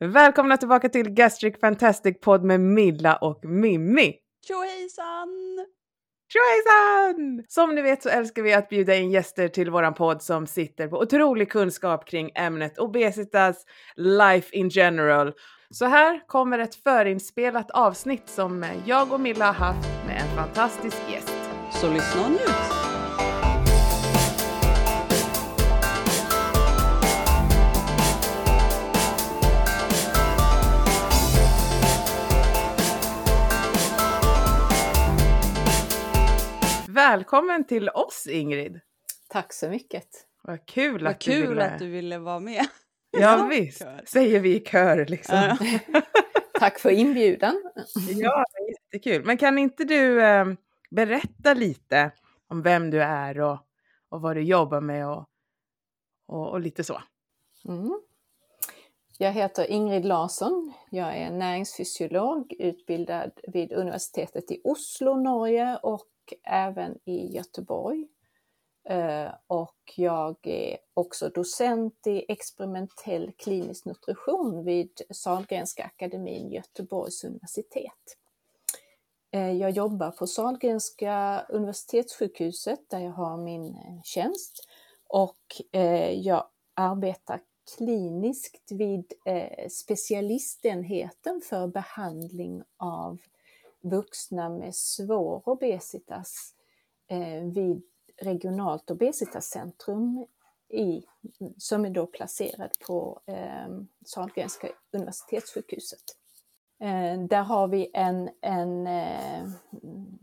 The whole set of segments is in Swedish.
Välkomna tillbaka till Gastric Fantastic Podd med Milla och Mimmi. Tjohejsan! Tjohejsan! Som ni vet så älskar vi att bjuda in gäster till våran podd som sitter på otrolig kunskap kring ämnet obesitas, life in general. Så här kommer ett förinspelat avsnitt som jag och Milla har haft med en fantastisk gäst. Så lyssna och njut! Välkommen till oss Ingrid! Tack så mycket. Vad kul, Vad att, kul du ville... att du ville vara med. Ja visst, Kör. säger vi i kör liksom. Ja. Tack för inbjudan. Ja, det är jättekul. Men kan inte du eh, berätta lite om vem du är och, och vad du jobbar med och, och, och lite så? Mm. Jag heter Ingrid Larsson. Jag är näringsfysiolog utbildad vid universitetet i Oslo, Norge och även i Göteborg. Eh, och jag är också docent i experimentell klinisk nutrition vid Sahlgrenska akademin Göteborgs universitet. Eh, jag jobbar på Sahlgrenska universitetssjukhuset där jag har min eh, tjänst och jag arbetar kliniskt vid specialistenheten för behandling av vuxna med svår obesitas eh, vid regionalt obesitascentrum i, som är då placerad på eh, Sahlgrenska universitetssjukhuset. Eh, där har vi en, en eh,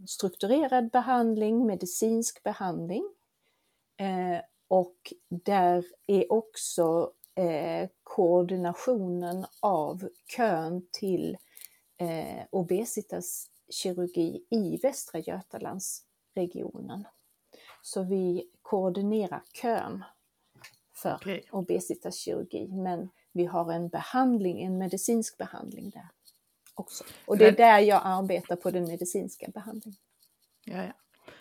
strukturerad behandling, medicinsk behandling. Eh, och där är också eh, koordinationen av kön till eh, obesitaskirurgi i Västra Götalandsregionen. Så vi koordinerar kön för Okej. obesitaskirurgi, men vi har en behandling, en medicinsk behandling där också. Och det är där jag arbetar på den medicinska behandlingen. Ja, ja.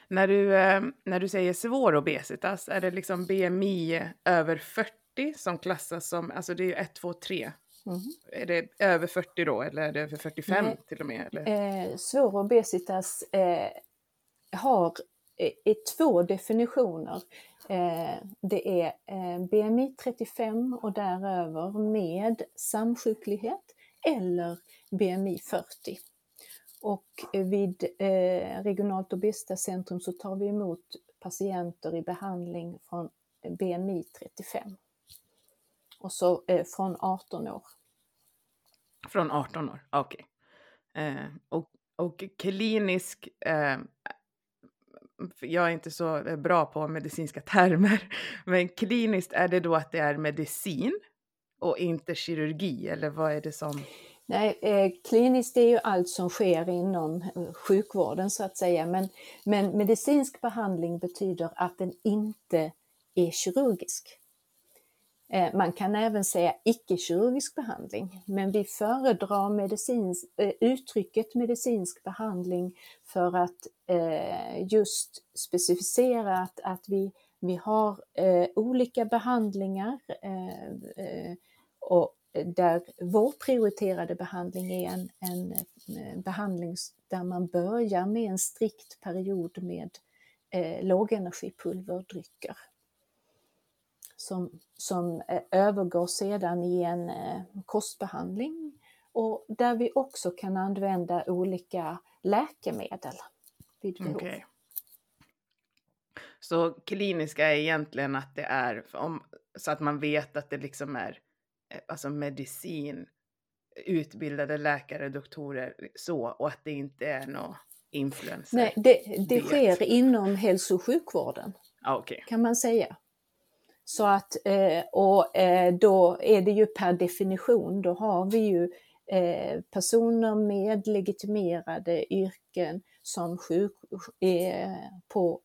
När, du, eh, när du säger svår obesitas, är det liksom BMI över 40 som klassas som, alltså det är ju 1, 2, 3. Mhm. Är det över 40 då eller är det över 45 Nej. till och med? Eller? Eh, svår obesitas eh, har eh, är två definitioner. Eh, det är eh, BMI 35 och däröver med samsjuklighet eller BMI 40. Och eh, vid eh, Regionalt obesitascentrum så tar vi emot patienter i behandling från BMI 35. Och så eh, från 18 år. Från 18 år, okej. Eh, och, och klinisk, eh, jag är inte så bra på medicinska termer, men kliniskt är det då att det är medicin och inte kirurgi, eller vad är det som... Nej, eh, kliniskt är ju allt som sker inom eh, sjukvården så att säga, men, men medicinsk behandling betyder att den inte är kirurgisk. Eh, man kan även säga icke-kirurgisk behandling, men vi föredrar medicins, eh, uttrycket medicinsk behandling för att eh, just specificera att, att vi, vi har olika behandlingar och där vår prioriterade behandling är en, en behandling där man börjar med en strikt period med lågenergipulverdrycker som, som eh, övergår sedan i en eh, kostbehandling och där vi också kan använda olika läkemedel vid behov. Okej. Så kliniska är egentligen att det är, om, så att man vet att det liksom är eh, alltså medicin, utbildade läkare, doktorer, så, och att det inte är något influencer. Nej, det, det sker inom hälso och sjukvården. Ah, Okej, kan man säga. Så att, eh, och eh, då är det ju per definition, då har vi ju eh, personer med legitimerade yrken som sjuk, på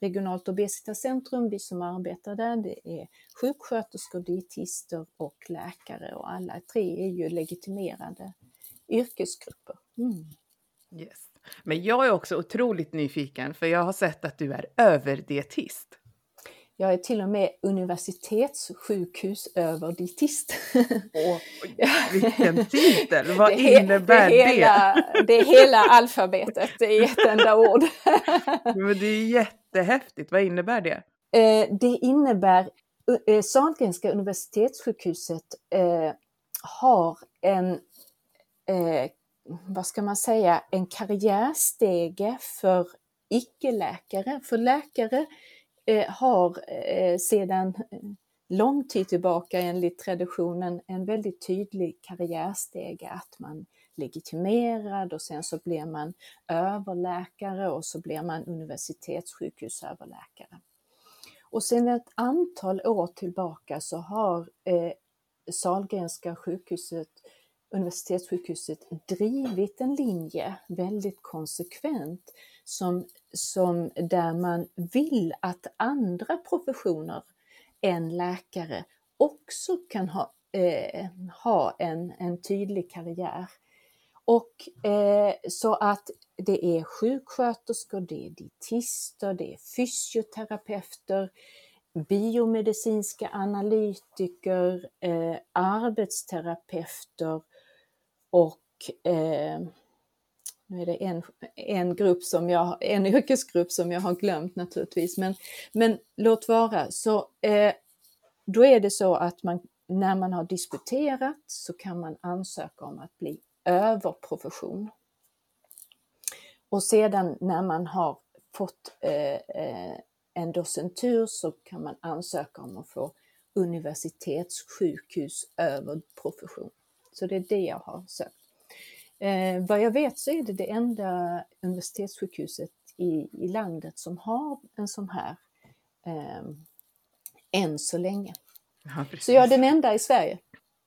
regionalt obesitascentrum, vi som arbetar där, det är sjuksköterskor, dietister och läkare och alla tre är ju legitimerade yrkesgrupper. Mm. yes. Men jag är också otroligt nyfiken, för jag har sett att du är överdietist. Jag är till och med universitetssjukhusöverdietist. Åh, vilken titel! Vad Det he- innebär det? Hela, det är hela alfabetet i ett enda ord. Men det är jättehäftigt. Vad innebär det? Eh, Det innebär, eh, Sahlgrenska universitetssjukhuset eh, har en, eh, vad ska man säga, en karriärstege för icke-läkare. För läkare eh, Eh, har eh, sedan eh, lång tid tillbaka enligt traditionen en väldigt tydlig karriärstege att man legitimerad och sen så blir man överläkare och så blir man universitetssjukhusöverläkare. Och sedan ett antal år tillbaka så har eh, Sahlgrenska sjukhuset, universitetssjukhuset drivit en linje väldigt konsekvent som, som där man vill att andra professioner än läkare också kan ha, eh, ha en, en tydlig karriär. Och eh, så att det är sjuksköterskor, det är dietister, det är fysioterapeuter, biomedicinska analytiker, eh, arbetsterapeuter och eh, nu är det en, en grupp som jag, en yrkesgrupp som jag har glömt naturligtvis, men, men låt vara. Så eh, då är det så att man, när man har disputerat så kan man ansöka om att bli överprofession. Och sedan när man har fått eh, eh, en docentur så kan man ansöka om att få universitetssjukhus över profession. Så det är det jag har sökt. Eh, vad jag vet så är det det enda universitetssjukhuset i, i landet som har en sån här eh, än så länge. Ja. Så jag är den enda i Sverige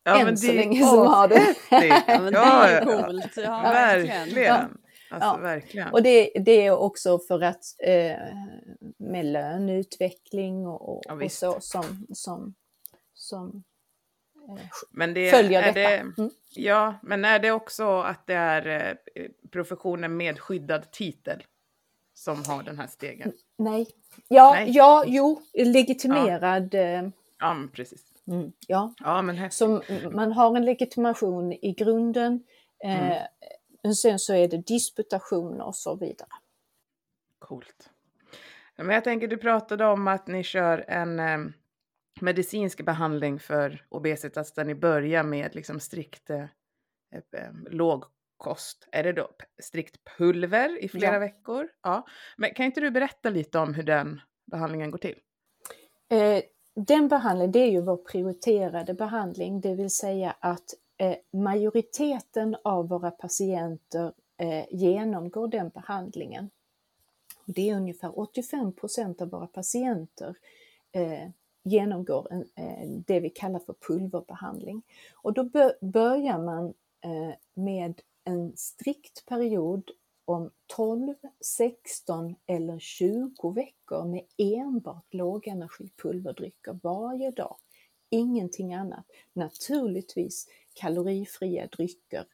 Ja, än men så länge som har det. Ja, men det är coolt. Ja, verkligen. Alltså Ja. verkligen. Och det, det är också för att eh, med löneutveckling och, och, Ja, och så som, som, som Men det, följer detta. Det, Mm. Ja, men är det också att det är eh, professionen med skyddad titel som har den här stegen? Nej. Ja, Nej. ja, jo, legitimerad. eh, Ja, men precis. Mm, ja, Ja, men häftigt. som man har en legitimation i grunden. Mm. Eh, men sen så är det disputation och så vidare. Coolt. Ja, Men jag tänker, du pratade om att ni kör en eh, medicinsk behandling för obesitas där ni börjar med liksom strikt eh, eh, låg kost. Är det då strikt pulver i flera Ja. veckor? Ja. Men kan inte du berätta lite om hur den behandlingen går till? Eh, den behandlingen, det är ju vår prioriterade behandling, det vill säga att eh, majoriteten av våra patienter eh, genomgår den behandlingen. Och det är ungefär 85 procent av våra patienter eh, genomgår en, det vi kallar för pulverbehandling. Och då börjar man eh, med en strikt period om 12, 16 eller 20 veckor med enbart lågenergipulverdrycker varje dag. Ingenting annat. Naturligtvis kalorifria drycker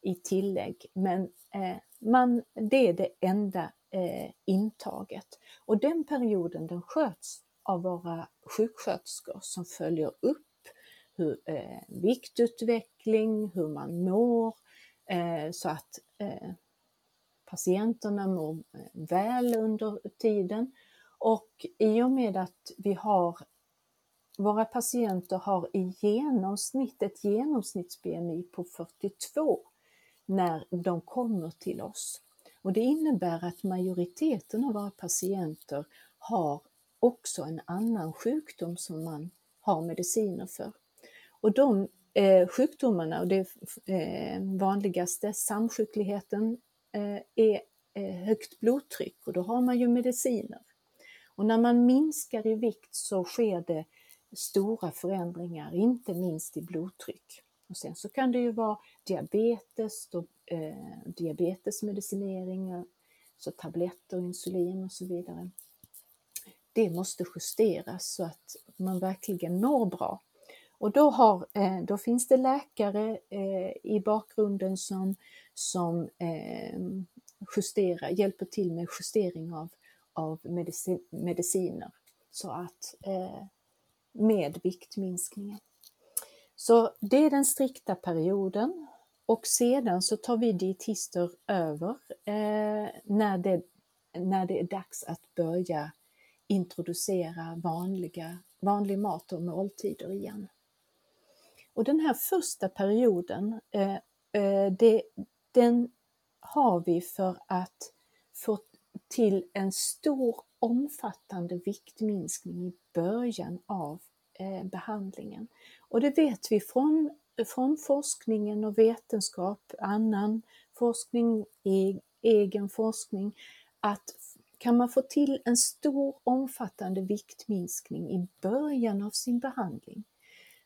i tillägg, men eh, man, det är det enda eh, intaget. Och den perioden den sköts av våra sjuksköterskor som följer upp hur, eh, viktutveckling, hur man mår, eh, så att eh, patienterna mår eh, väl under tiden. Och i och med att vi har våra patienter har i genomsnitt ett genomsnitts-BMI på 42 när de kommer till oss. Och det innebär att majoriteten av våra patienter har också en annan sjukdom som man har mediciner för. Och de eh, sjukdomarna, och det eh, vanligaste, samsjukligheten, eh, är eh, högt blodtryck och då har man ju mediciner. Och när man minskar i vikt så sker det stora förändringar, inte minst i blodtryck. Och sen så kan det ju vara diabetes, då, eh, diabetesmedicineringar, så tabletter, insulin och så vidare. Det måste justeras så att man verkligen mår bra. Och då, har, eh, då finns det läkare eh, i bakgrunden som, som ehm, justerar, hjälper till med justering av, av medicin, mediciner. så att eh, med viktminskningen. Så det är den strikta perioden och sedan så tar vi dietister över när, det, när det är dags att börja introducera vanliga, vanlig mat och måltider igen. Och den här första perioden, eh, eh, det, den har vi för att få till en stor omfattande viktminskning i början av eh, behandlingen. Och det vet vi från, från forskningen och vetenskap, annan forskning, e-, egen forskning, att kan man få till en stor omfattande viktminskning i början av sin behandling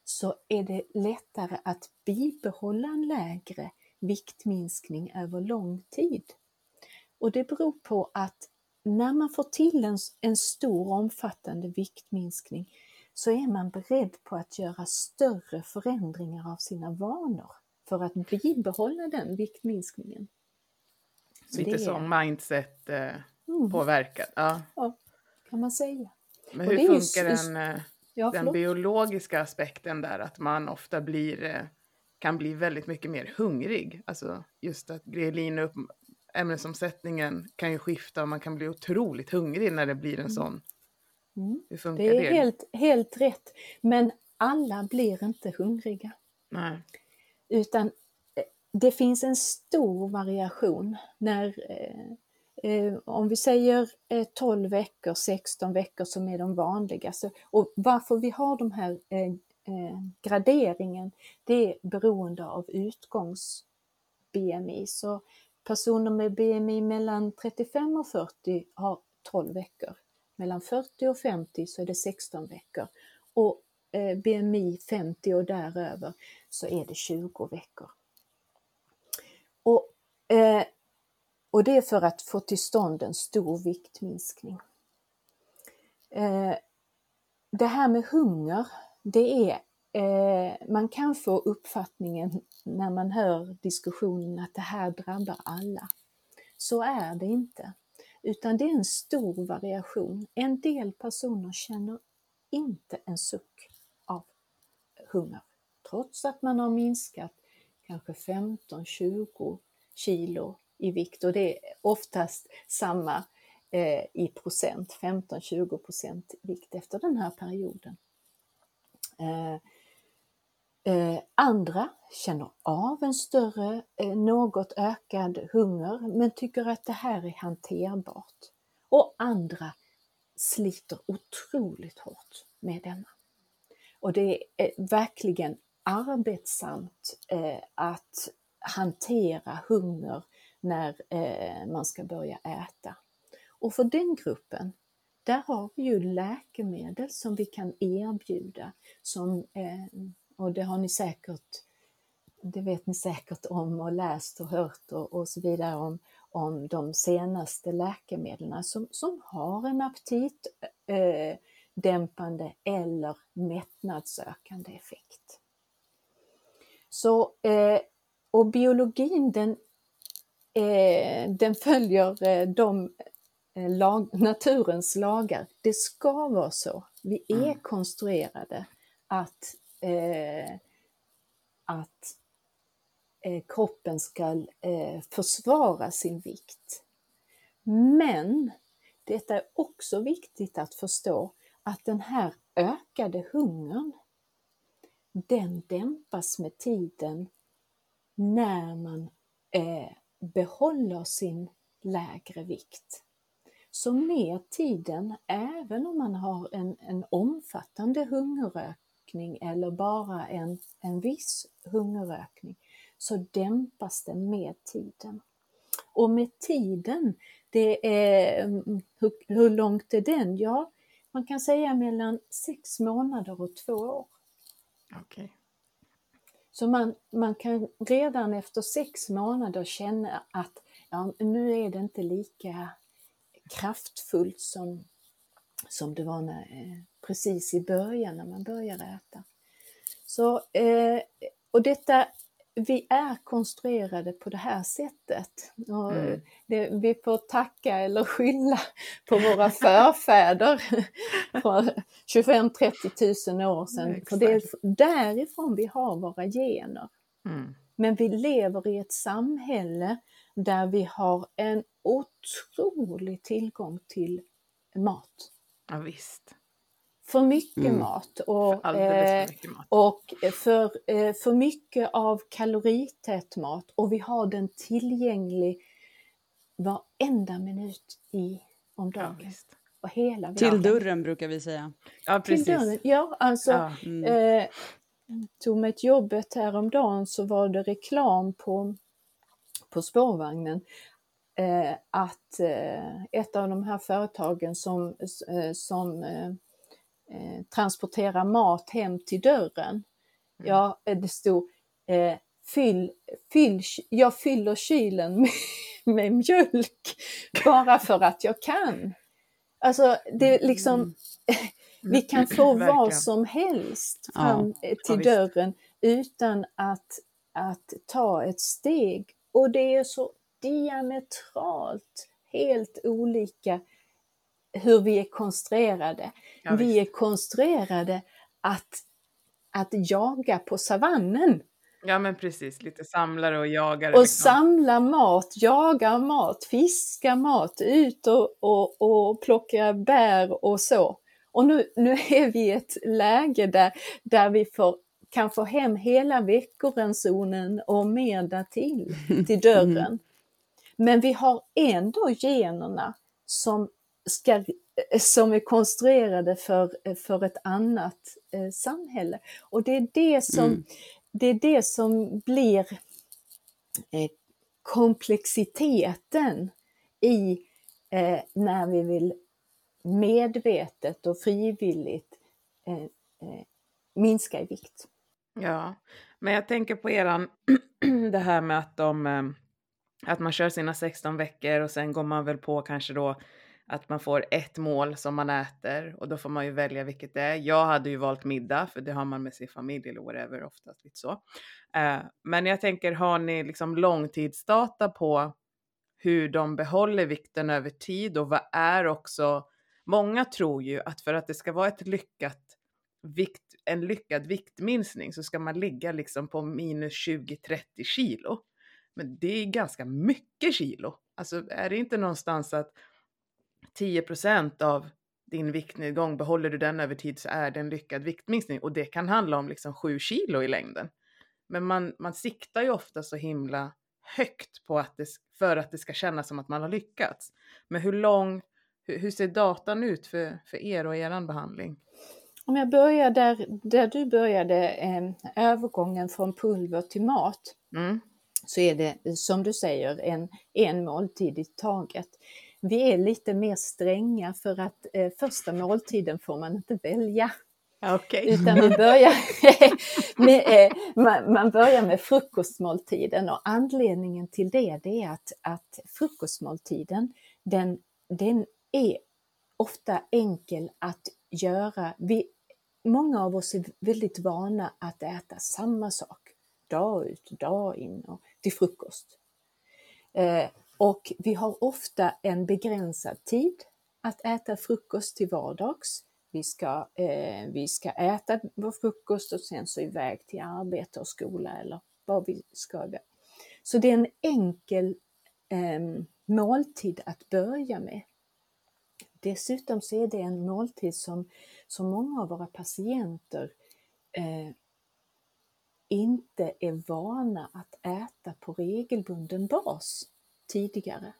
så är det lättare att bibehålla en lägre viktminskning över lång tid. Och det beror på att när man får till en, en stor omfattande viktminskning så är man beredd på att göra större förändringar av sina vanor för att bibehålla den viktminskningen. Så Lite som mindset eh, mm. påverkat. Ja. ja, kan man säga. Men hur funkar just, den, eh, ja, den biologiska aspekten där? Att man ofta blir, eh, kan bli väldigt mycket mer hungrig. Alltså just att grelin upp ämnesomsättningen kan ju skifta och man kan bli otroligt hungrig när det blir en mm. sån. Mm. Hur funkar det? Är det? Helt, helt rätt. Men alla blir inte hungriga. Nej. Utan eh, det finns en stor variation när eh Eh, om vi säger eh, 12 veckor, 16 veckor som är de vanligaste. Och varför vi har de här eh, eh graderingen, det är beroende av utgångs-BMI. Så Personer med BMI mellan 35 och 40 har 12 veckor. Mellan 40 och 50 så är det 16 veckor. Och BMI 50 och däröver så är det 20 veckor. Och, eh, och det är för att få till stånd en stor viktminskning. Eh, det här med hunger, det är Eh, man kan få uppfattningen när man hör diskussionen att det här drabbar alla. Så är det inte, utan det är en stor variation. En del personer känner inte en suck av hunger, trots att man har minskat kanske 15-20 kilo i vikt och det är oftast samma eh, i procent, 15-20 procent vikt efter den här perioden. Eh, Eh, andra känner av en större, eh, något ökad hunger men tycker att det här är hanterbart. Och andra sliter otroligt hårt med denna. Och det är verkligen arbetsamt eh, att hantera hunger när eh, man ska börja äta. Och för den gruppen, där har vi ju läkemedel som vi kan erbjuda som eh, och det har ni säkert, det vet ni säkert om och läst och hört och, och så vidare om, om de senaste läkemedlen som, som har en aptitdämpande eh, eller mättnadsökande effekt. Så, eh, och biologin den, eh, den följer eh, de eh, lag, naturens lagar. Det ska vara så. Vi är mm. konstruerade att eh, att eh, kroppen ska eh, försvara sin vikt. Men detta är också viktigt att förstå att den här ökade hungern, den dämpas med tiden när man eh, behåller sin lägre vikt. Så med tiden, även om man har en, en omfattande hungerökning eller bara en, en viss hungerökning så dämpas den med tiden. Och med tiden, det är, mm, hur, hur långt är den? Ja, man kan säga mellan sex månader och två år. Okay. Så man, man kan redan efter sex månader känna att ja, nu är det inte lika kraftfullt som, som det var när, eh, precis i början när man började äta. Så, eh, och detta vi är konstruerade på det här sättet. Mm. det, vi får tacka eller skylla på våra förfäder för 25-30 000 år sedan. För det är därifrån vi har våra gener. Mm. Men vi lever i ett samhälle där vi har en otrolig tillgång till mat. Ja, visst. För mycket Mm. mat och, eh, för mycket mat. och för, eh, för mycket av kalorität mat och vi har den tillgänglig varenda minut i, om Ja, dagen. visst. och hela Till dörren brukar vi säga. Ja, Till precis. dörren. Ja, alltså Ja. Mm. eh, tog mig ett jobbet häromdagen så var det reklam på, på spårvagnen eh, att eh, ett av de här företagen som, eh, som eh, transporterar mat hem till dörren. Mm. Ja, eh, det stod eh, fyll, fyll, jag fyller kylen med, med mjölk bara för att jag kan. Alltså det är liksom, vi kan få vad Verkligen. som helst Ja. fram eh, Ja, till visst. dörren utan att, att ta ett steg. Och det är så diametralt helt olika hur vi är konstruerade. Ja, vi är konstruerade att, att jaga på savannen ja, men precis. Lite samlare och jagare. och liksom. samla mat, jaga mat, fiska mat, ut och, och, och plocka bär och så. Och nu, nu är vi i ett läge där, där vi får, kan få hem hela veckoransonen och mer därtill till dörren. Men vi har ändå generna som, ska, som är konstruerade för, för ett annat eh, samhälle. Och det är det som, Mm. det, är det som blir eh, komplexiteten i eh, när vi vill medvetet och frivilligt eh, eh, minska i vikt. Ja, men jag tänker på eran, det här med att de, eh, att man kör sina 16 veckor och sen går man väl på kanske då att man får ett mål som man äter och då får man ju välja vilket det är. Jag hade ju valt middag för det har man med sin familj eller whatever oftast lite så. Eh, Men jag tänker, har ni liksom långtidsdata på hur de behåller vikten över tid och vad är också, många tror ju att för att det ska vara ett lyckat vikt, en lyckad viktminskning så ska man ligga liksom på minus 20-30 kilo. Men det är ganska mycket kilo. Alltså är det inte någonstans att 10% av din viktnedgång, behåller du den över tid så är det en lyckad viktminskning och det kan handla om liksom 7 kilo i längden. Men man, man siktar ju ofta så himla högt på att det, för att det ska kännas som att man har lyckats. Men hur lång, hur, hur ser datan ut för, för er och eran behandling? Om jag börjar där, där du började, eh, övergången från pulver till mat, Mm. så är det som du säger en, en måltid i taget. Vi är lite mer stränga för att eh, första måltiden får man inte välja. Okej. Utan vi börjar med, eh, man, man börjar med frukostmåltiden och anledningen till det, det är att, att frukostmåltiden den, den är ofta enkel att göra. Vi, många av oss är väldigt vana att äta samma sak dag ut dag in och till frukost. Eh, och vi har ofta en begränsad tid att äta frukost till vardags. Vi ska, eh, vi ska äta vår frukost och sen så iväg till arbete och skola eller vad vi ska iväg. Så det är en enkel eh, måltid att börja med. Dessutom så är det en måltid som, som många av våra patienter eh, inte är vana att äta på regelbunden bas tidigare.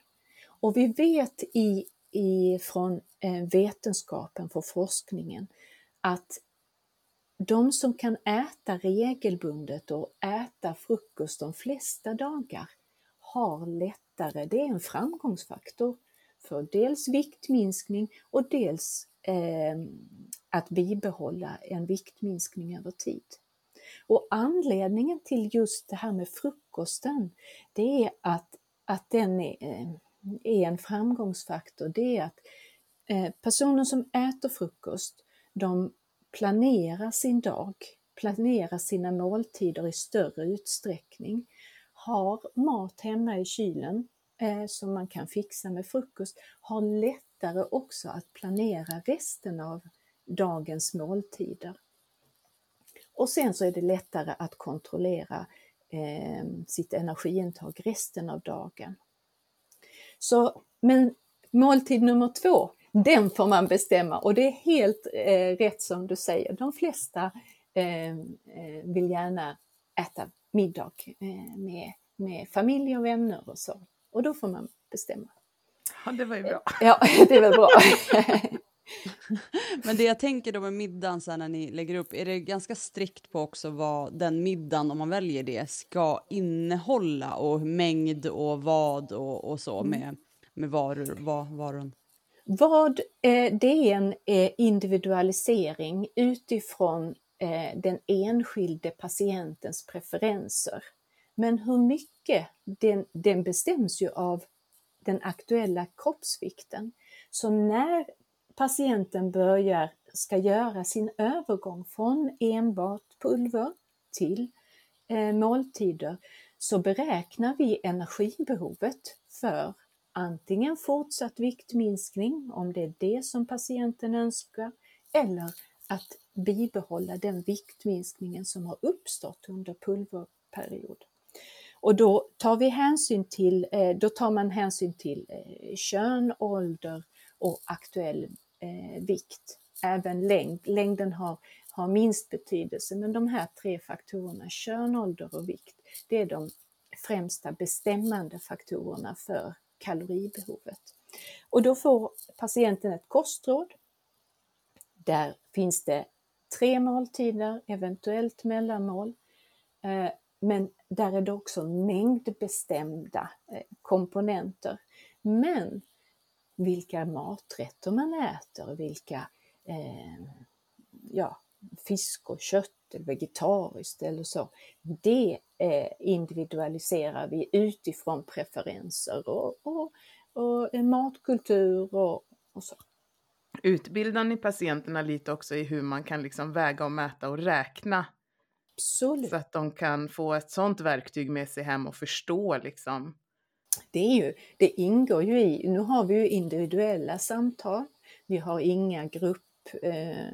Och vi vet i, i, från eh, vetenskapen, från forskningen, att de som kan äta regelbundet och äta frukost de flesta dagar har lättare, det är en framgångsfaktor för dels viktminskning och dels eh, att bibehålla en viktminskning över tid. Och anledningen till just det här med frukosten, det är att, att den är, eh, är en framgångsfaktor. Det är att eh, personer som äter frukost, de planerar sin dag planerar sina måltider i större utsträckning, har mat hemma i kylen eh, som man kan fixa med frukost, har lättare också att planera resten av dagens måltider. Och sen så är det lättare att kontrollera eh, sitt energiintag resten av dagen. Så, men måltid nummer två, den får man bestämma och det är helt eh, rätt som du säger. De flesta eh, eh vill gärna äta middag eh, med, med familj och vänner och så. Och då får man bestämma. Ja, det var ju bra. Ja, det var bra. Men det jag tänker då med middagen sen när ni lägger upp, är det ganska strikt på också vad den middagen, om man väljer det, ska innehålla och mängd och vad och, och så mm. med, med varor, var, varon? Vad eh, det är en eh, individualisering utifrån eh, den enskilde patientens preferenser. Men hur mycket, den, den bestäms ju av den aktuella kroppsvikten. Så när patienten börjar, ska göra sin övergång från enbart pulver till eh, måltider så beräknar vi energibehovet för antingen fortsatt viktminskning, om det är det som patienten önskar, eller att bibehålla den viktminskningen som har uppstått under pulverperiod. Och då tar vi hänsyn till, eh, då tar man hänsyn till eh, kön, ålder och aktuell eh, vikt. Även längd. Längden har, har minst betydelse, men de här tre faktorerna, kön, ålder och vikt, det är de främsta bestämmande faktorerna för kaloribehovet. Och då får patienten ett kostråd. Där finns det tre måltider, eventuellt mellanmål. Eh, men där är det också mängdbestämda eh, komponenter. Men vilka maträtter man äter, vilka eh, ja, fisk och kött eller vegetariskt eller så. Det eh, individualiserar vi utifrån preferenser och, och, och matkultur och, och så. Utbildar ni patienterna lite också i hur man kan liksom väga och mäta och räkna? Absolut. Så att de kan få ett sådant verktyg med sig hem och förstå liksom det, är ju, det ingår ju i, nu har vi ju individuella samtal, vi har inga grupp, eh,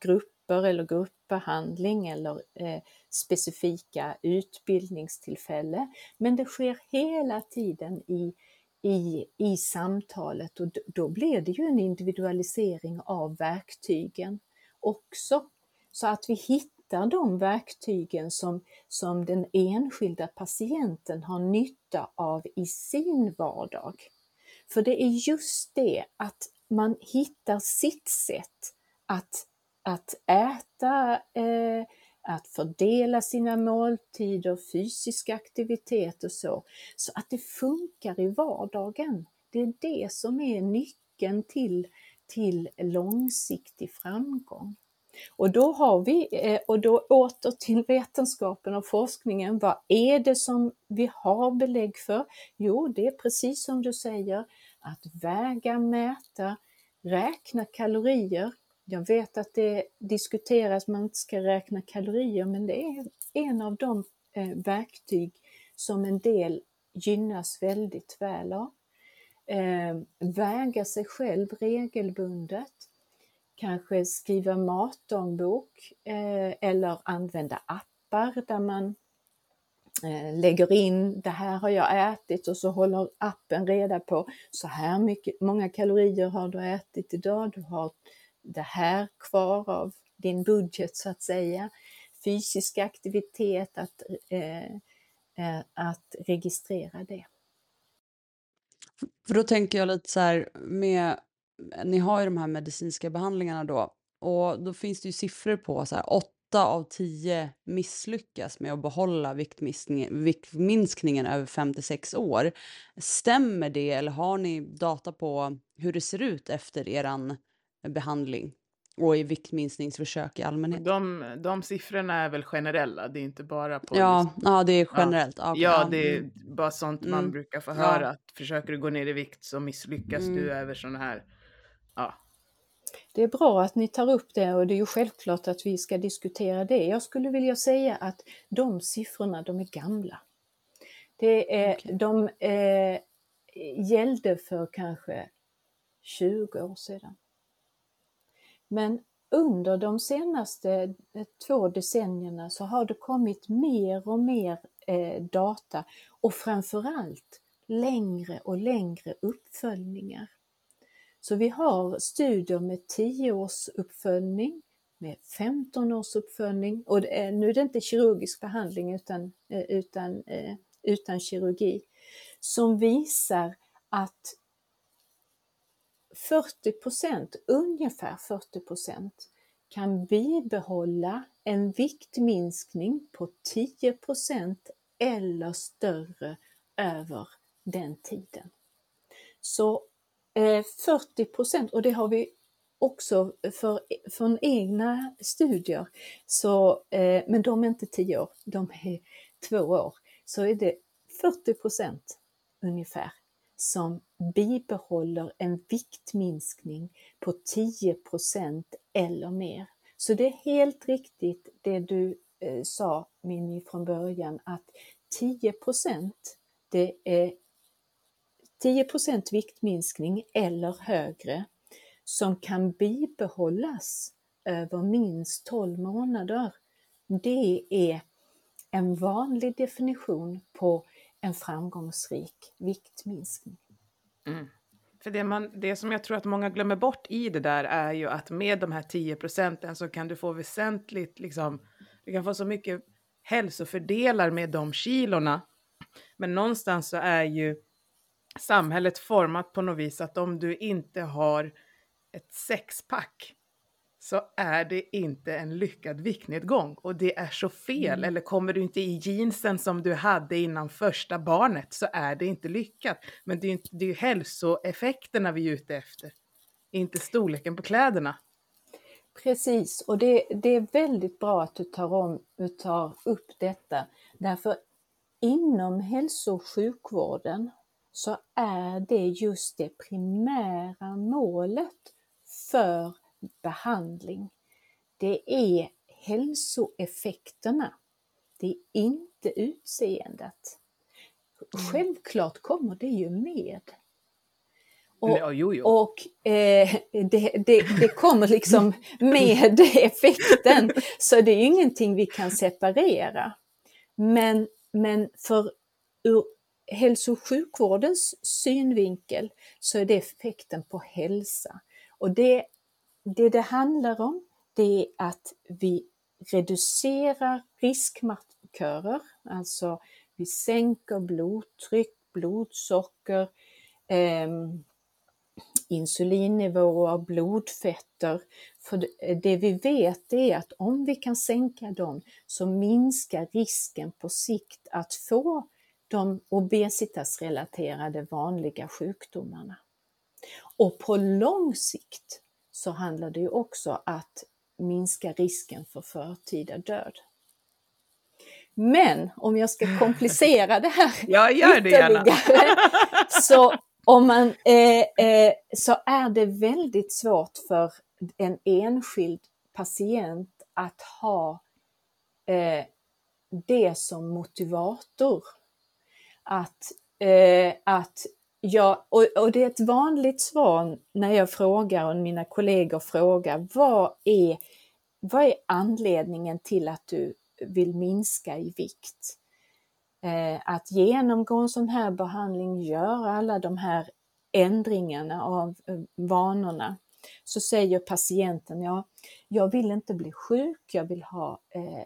grupper eller gruppbehandling eller eh, specifika utbildningstillfälle. Men det sker hela tiden i, i, i samtalet och då blir det ju en individualisering av verktygen också. Så att vi hittar hittar de verktygen som, som den enskilda patienten har nytta av i sin vardag. För det är just det att man hittar sitt sätt att, att äta, eh, att fördela sina måltider, fysisk aktivitet och så, så att det funkar i vardagen. Det är det som är nyckeln till, till långsiktig framgång. Och då har vi, eh, och då åter till vetenskapen och forskningen, vad är det som vi har belägg för? Jo, det är precis som du säger, att väga, mäta, räkna kalorier. Jag vet att det diskuteras att man inte ska räkna kalorier, men det är en av de eh, verktyg som en del gynnas väldigt väl av. Eh, väga sig själv regelbundet kanske skriva matdagbok eh, eller använda appar där man eh, lägger in det här har jag ätit och så håller appen reda på så här mycket, många kalorier har du ätit idag, du har det här kvar av din budget så att säga. Fysisk aktivitet, att, eh, eh att registrera det. För då tänker jag lite så här med ni har ju de här medicinska behandlingarna då och då finns det ju siffror på så här 8 av 10 misslyckas med att behålla viktminskningen, över 56 år. Stämmer det eller har ni data på hur det ser ut efter eran behandling? och i viktminskningsförsök i allmänhet. De, de siffrorna är väl generella, det är inte bara på... Ja, liksom, ja det är generellt. Ja, okay. ja det är mm. bara sånt man mm. brukar få höra. Att försöker du gå ner i vikt så misslyckas mm. du över sådana här ja, Det är bra att ni tar upp det och det är ju självklart att vi ska diskutera det. Jag skulle vilja säga att de siffrorna, de är gamla. Det är, Okej. De eh, gällde för kanske 20 år sedan. Men under de senaste eh, två decennierna så har det kommit mer och mer eh, data och framförallt längre och längre uppföljningar. Så vi har studier med 10 års uppföljning, med 15 års uppföljning och det är, nu är det inte kirurgisk behandling utan, eh, utan, eh, utan kirurgi, som visar att 40 procent, ungefär 40 procent, kan bibehålla en viktminskning på 10 procent eller större över den tiden. Så Eh, 40 procent, och det har vi också för, från egna studier, så, eh, men de är inte 10 år, de är två år, så är det 40 procent ungefär som bibehåller en viktminskning på 10 procent eller mer. Så det är helt riktigt det du eh, sa Minni från början att 10 procent det är 10 viktminskning eller högre som kan bibehållas över minst 12 månader. Det är en vanlig definition på en framgångsrik viktminskning. Mm. För det, man, det som jag tror att många glömmer bort i det där är ju att med de här 10 procenten så kan du få väsentligt, liksom, du kan få så mycket hälsofördelar med de kilorna. Men någonstans så är ju samhället format på något vis att om du inte har ett sexpack så är det inte en lyckad viktnedgång och det är så fel. Mm. Eller kommer du inte i jeansen som du hade innan första barnet så är det inte lyckat. Men det är ju, det är ju hälsoeffekterna vi är ute efter, inte storleken på kläderna. Precis, och det, det är väldigt bra att du tar, om, du tar upp detta. Därför inom hälso och sjukvården så är det just det primära målet för behandling. Det är hälsoeffekterna. Det är inte utseendet. Självklart kommer det ju med. Och, Ja, jo, jo. och eh, det, det, det kommer liksom med effekten, så det är ingenting vi kan separera. Men, men för ur hälso och sjukvårdens synvinkel så är det effekten på hälsa. Och det det, det handlar om det är att vi reducerar riskmarkörer, alltså vi sänker blodtryck, blodsocker, eh, insulinnivåer, blodfetter. För det- det vi vet är att om vi kan sänka dem så minskar risken på sikt att få de obesitasrelaterade vanliga sjukdomarna. Och på lång sikt så handlar det ju också att minska risken för förtida död. Men om jag ska komplicera det här Ja, gör det gärna. ytterligare, så, om man, eh, eh, så är det väldigt svårt för en enskild patient att ha eh, det som motivator. Att, eh, att jag, och, och det är ett vanligt svar när jag frågar och mina kollegor frågar vad är, vad är anledningen till att du vill minska i vikt? Eh, att genomgå en sån här behandling, göra alla de här ändringarna av eh, vanorna, så säger patienten, ja, jag vill inte bli sjuk, jag vill ha eh,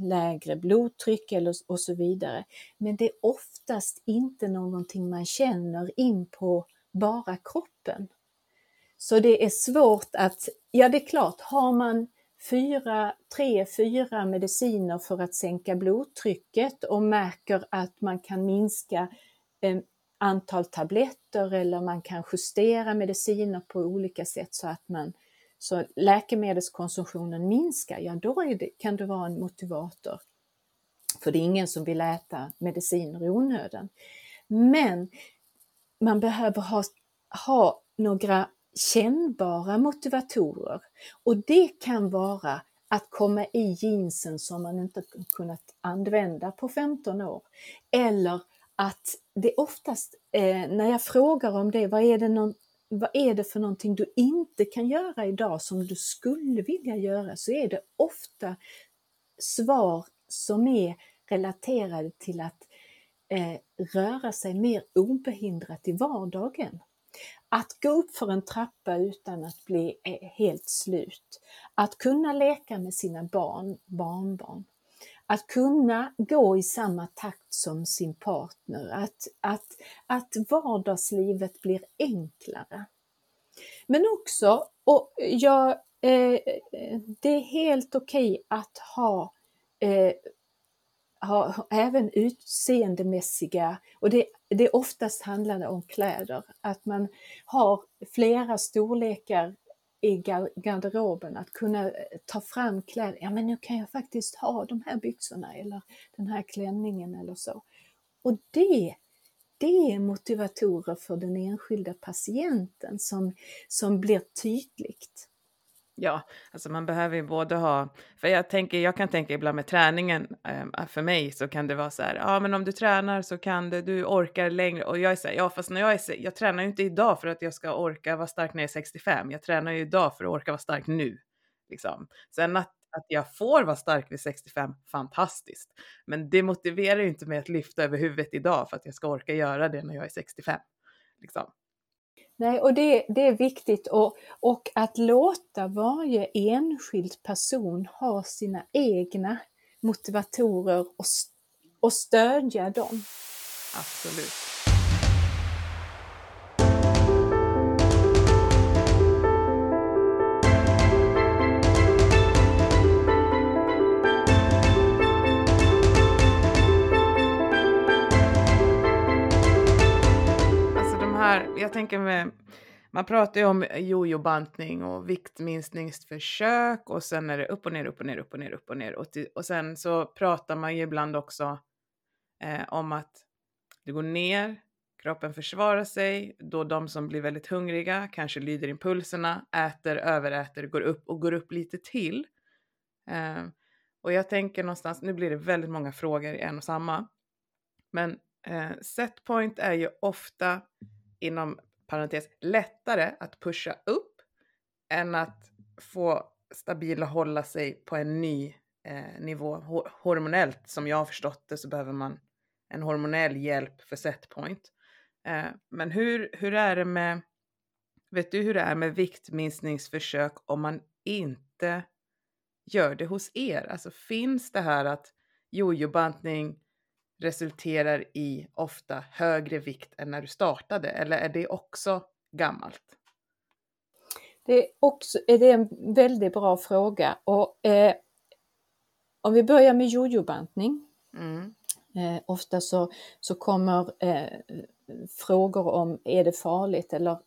lägre blodtryck eller, och så vidare. Men det är oftast inte någonting man känner in på bara kroppen. Så det är svårt att, ja det är klart, har man fyra, tre, fyra mediciner för att sänka blodtrycket och märker att man kan minska eh, antal tabletter eller man kan justera mediciner på olika sätt så att man så läkemedelskonsumtionen minskar, ja då är det, kan det vara en motivator. För det är ingen som vill äta mediciner i onödan. Men man behöver ha, ha några kännbara motivatorer. Och det kan vara att komma i jeansen som man inte kunnat använda på 15 år. Eller att det oftast, eh, när jag frågar om det, vad är det, någon, vad är det för någonting du inte kan göra idag som du skulle vilja göra, så är det ofta svar som är relaterade till att eh, röra sig mer obehindrat i vardagen. Att gå upp för en trappa utan att bli eh, helt slut. Att kunna leka med sina barn, barnbarn. Att kunna gå i samma takt som sin partner. Att, att, att vardagslivet blir enklare. Men också, och jag, eh, eh det är helt okej okay att ha eh, har även utseendemässiga, och det, det oftast handlar om kläder, att man har flera storlekar i garderoben, att kunna eh, ta fram kläder. Ja, men nu kan jag faktiskt ha de här byxorna eller den här klänningen eller så. Och det, det är motivatorer för den enskilda patienten som, som blir tydligt. Ja, alltså man behöver ju både ha, för jag tänker, jag kan tänka ibland med träningen, ehm, ah, för mig så kan det vara så här, ja men om du tränar så kan du, du orkar längre och jag är så här, ja fast när jag är, jag tränar ju inte idag för att jag ska orka vara stark när jag är 65, jag tränar ju idag för att orka vara stark nu. Liksom. Sen att, att jag får vara stark vid 65, fantastiskt. Men det motiverar ju inte mig att lyfta över huvudet idag för att jag ska orka göra det när jag är 65. Liksom. Nej, och det, det är viktigt och, och att låta varje enskild person ha sina egna motivatorer och, och stödja dem. Absolut. Här, jag tänker med, man pratar ju om jojo-bantning och viktminskningsförsök och sen är det upp och ner, upp och ner, upp och ner, upp och ner. Och, till, och sen så pratar man ju ibland också eh, om att det går ner, kroppen försvarar sig, då de som blir väldigt hungriga kanske lyder impulserna, äter, överäter, går upp och går upp lite till. Eh, och jag tänker någonstans, nu blir det väldigt många frågor i en och samma, men eh, setpoint är ju ofta inom parentes lättare att pusha upp än att få stabila hålla sig på en ny eh, nivå. hormonellt, som jag har förstått det, så behöver man en hormonell hjälp för setpoint. Eh, men hur, hur är det med, vet du hur det är med viktminskningsförsök om man inte gör det hos er? Alltså finns det här att jojobantning resulterar i ofta högre vikt än när du startade? Eller är det också gammalt? Det är, också, det är en väldigt bra fråga. Och, eh, om vi börjar med jojobantning. Mm. Eh, ofta så, så kommer eh, frågor om är det farligt eller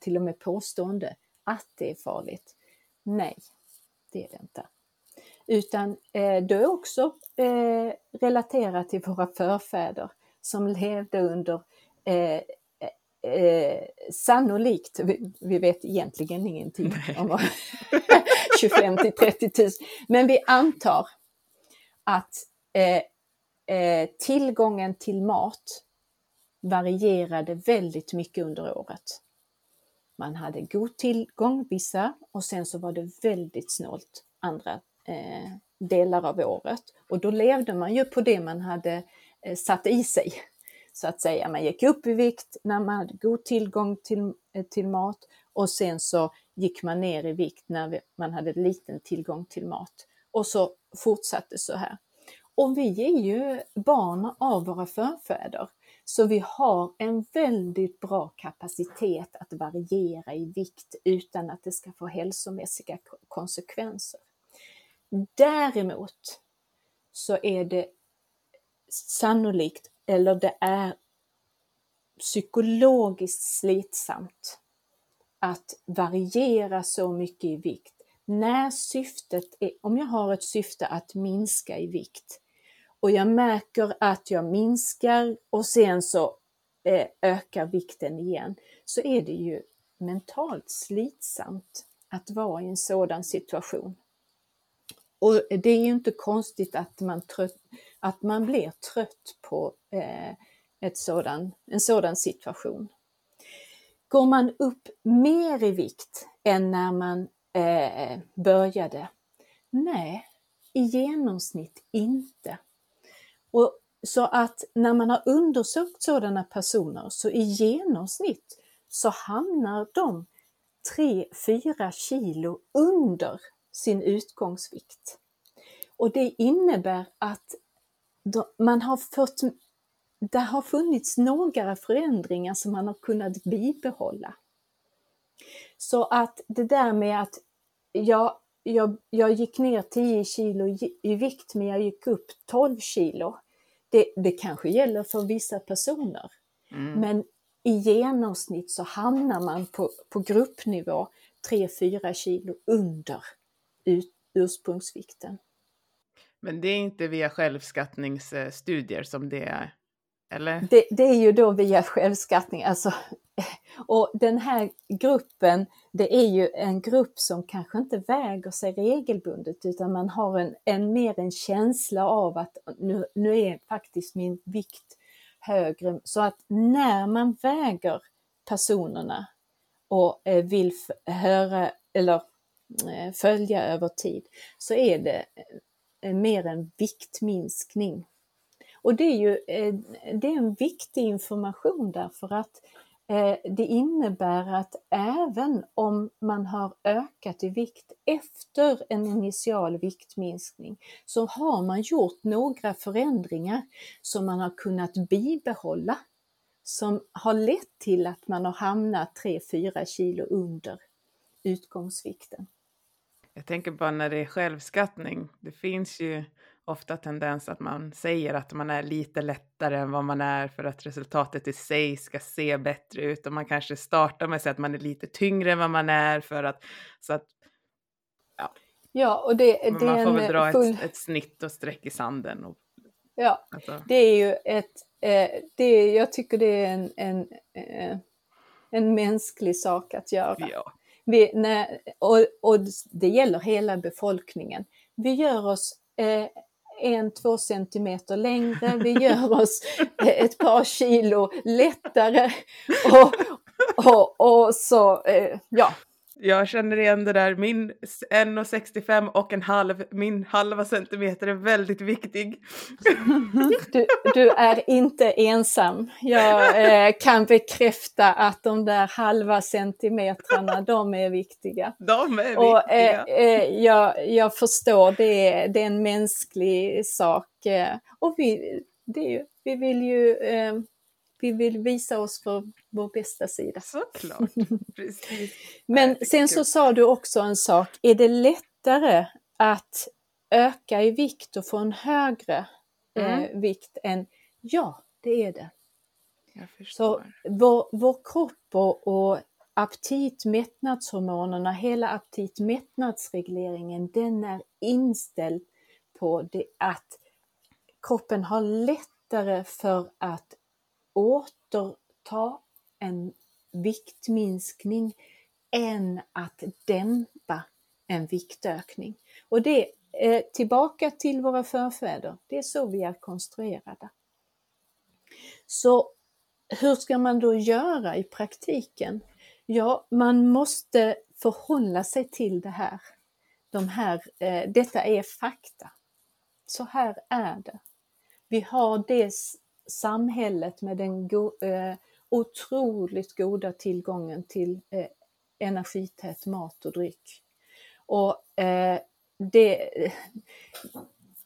till och med påstående att det är farligt. Nej, det är det inte utan eh, det är också eh, relaterat till våra förfäder som levde under eh, eh, sannolikt, vi, vi, vet egentligen ingenting om 25 till 30 000, men vi antar att eh, eh, tillgången till mat varierade väldigt mycket under året. Man hade god tillgång vissa och sen så var det väldigt snålt andra Eh, delar av året. Och då levde man ju på det man hade eh, satt i sig. Så att säga, man gick upp i vikt när man hade god tillgång till, eh, till mat och sen så gick man ner i vikt när man hade liten tillgång till mat. Och så fortsatte så här. Och vi är ju barn av våra förfäder. Så vi har en väldigt bra kapacitet att variera i vikt utan att det ska få hälsomässiga konsekvenser. Däremot så är det sannolikt, eller det är psykologiskt slitsamt att variera så mycket i vikt. När syftet är, om jag har ett syfte att minska i vikt och jag märker att jag minskar och sen så eh, ökar vikten igen, så är det ju mentalt slitsamt att vara i en sådan situation. Och det är ju inte konstigt att man, trött, att man blir trött på eh, ett sådan, en sådan situation. Går man upp mer i vikt än när man eh, började? Nej, i genomsnitt inte. Och så att när man har undersökt sådana personer så i genomsnitt så hamnar de 3-4 kilo under sin utgångsvikt. Och det innebär att man har fått, det har funnits några förändringar som man har kunnat bibehålla. Så att det där med att jag, jag, jag gick ner 10 kilo i vikt men jag gick upp 12 kilo. Det, det kanske gäller för vissa personer. Mm. Men i genomsnitt så hamnar man på, på gruppnivå 3-4 kilo under ursprungsvikten. Men det är inte via självskattningsstudier som det är, eller? Det, det, är ju då via självskattning, alltså. Och den här gruppen, det är ju en grupp som kanske inte väger sig regelbundet utan man har en, en mer en känsla av att nu, nu är faktiskt min vikt högre. Så att när man väger personerna och eh, vill höra eller Eh, följa över tid så är det eh, eh, mer en viktminskning. Och det är ju det är en viktig information därför att det innebär att även om man har ökat i vikt efter en initial viktminskning så har man gjort några förändringar som man har kunnat bibehålla som har lett till att man har hamnat 3-4 kilo under utgångsvikten. Jag tänker bara när det är självskattning, det finns ju ofta tendens att man säger att man är lite lättare än vad man är för att resultatet i sig ska se bättre ut och man kanske startar med att säga att man är lite tyngre än vad man är för att så att ja. Ja, och det, det man får väl dra full... ett, ett, snitt och streck i sanden. Och, ja, alltså. det är ju ett, eh, det är, jag tycker det är en, en, eh, en mänsklig sak att göra. Ja. Vi, när, och, och det gäller hela befolkningen. Vi gör oss eh, en, två centimeter längre, vi gör oss ett par kilo lättare och, och, och så, eh, ja. Jag känner igen det där, min 1,65 och en halv, min halva centimeter är väldigt viktig. Du, du är inte ensam. Jag eh, kan bekräfta att de där halva centimetrarna, de är viktiga. De är och, eh, viktiga. Eh, jag, jag förstår, det är, det är en mänsklig sak. Eh, och vi, det, vi vill ju eh, vi vill visa oss för vår bästa sida. Såklart, precis. Men sen så sa du också en sak, är det lättare att öka i vikt och få en högre eh, mm. eh, vikt än, ja det är det. Så vår, vår kropp och, och aptit, mättnadshormonerna, hela aptit mättnadsregleringen, den är inställd på det att kroppen har lättare för att återta en viktminskning än att dämpa en viktökning. Och det är tillbaka till våra förfäder, det är så vi är konstruerade. Så hur ska man då göra i praktiken? Ja, man måste förhålla sig till det här. De här eh, detta är fakta. Så här är det. Vi har det samhället med den go eh, otroligt goda tillgången till eh, energität mat och dryck. Och eh, det,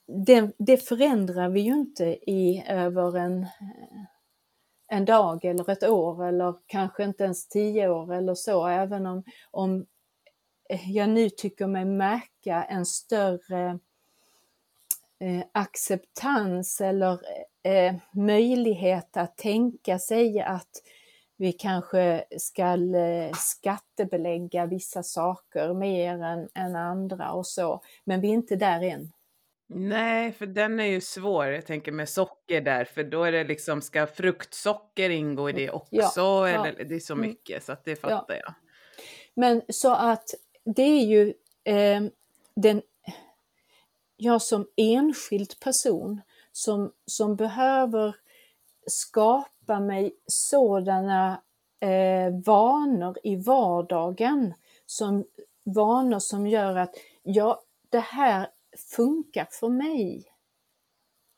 det, det, förändrar vi ju inte i över en, en dag eller ett år eller kanske inte ens tio år eller så, även om, om jag nu tycker mig märka en större eh, acceptans eller eh, möjlighet att tänka sig att vi kanske ska eh, skattebelägga vissa saker mer än, än andra och så, men vi är inte där än. Nej, för den är ju svår. Jag tänker med socker där, för då är det liksom, ska fruktsocker ingå i det också? Ja, eller, ja. Det är så mm. mycket, mm. så att det fattar ja. jag. Men så att det är ju eh, den, jag som enskild person som, som behöver skapa mig sådana eh, vanor i vardagen, som, vanor som gör att ja, det här funkar för mig.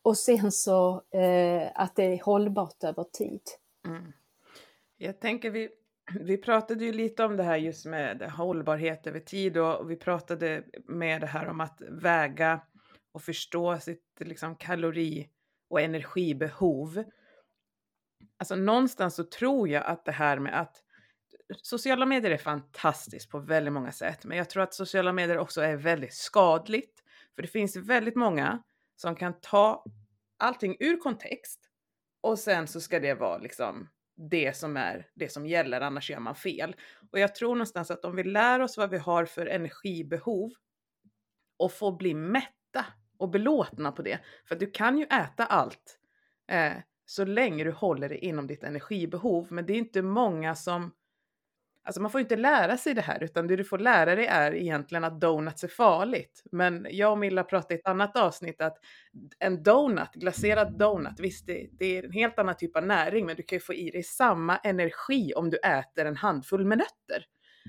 Och sen så eh, att det är hållbart över tid. Mm. Jag tänker vi, vi pratade ju lite om det här just med hållbarhet över tid och vi pratade med det här om att väga och förstå sitt liksom, kalori och energibehov. Alltså någonstans så tror jag att det här med att sociala medier är fantastiskt på väldigt många sätt, men jag tror att sociala medier också är väldigt skadligt. För det finns väldigt många som kan ta allting ur kontext och sen så ska det vara liksom det som är det som gäller, annars gör man fel. Och jag tror någonstans att om vi lär oss vad vi har för energibehov och får bli mätta och belåtna på det, för du kan ju äta allt eh, så länge du håller dig inom ditt energibehov, men det är inte många som Alltså man får inte lära sig det här utan det du får lära dig är egentligen att donuts är farligt. Men jag och Milla pratade i ett annat avsnitt att en donut, glaserad donut, visst det, det, är en helt annan typ av näring men du kan ju få i dig samma energi om du äter en handfull med nötter.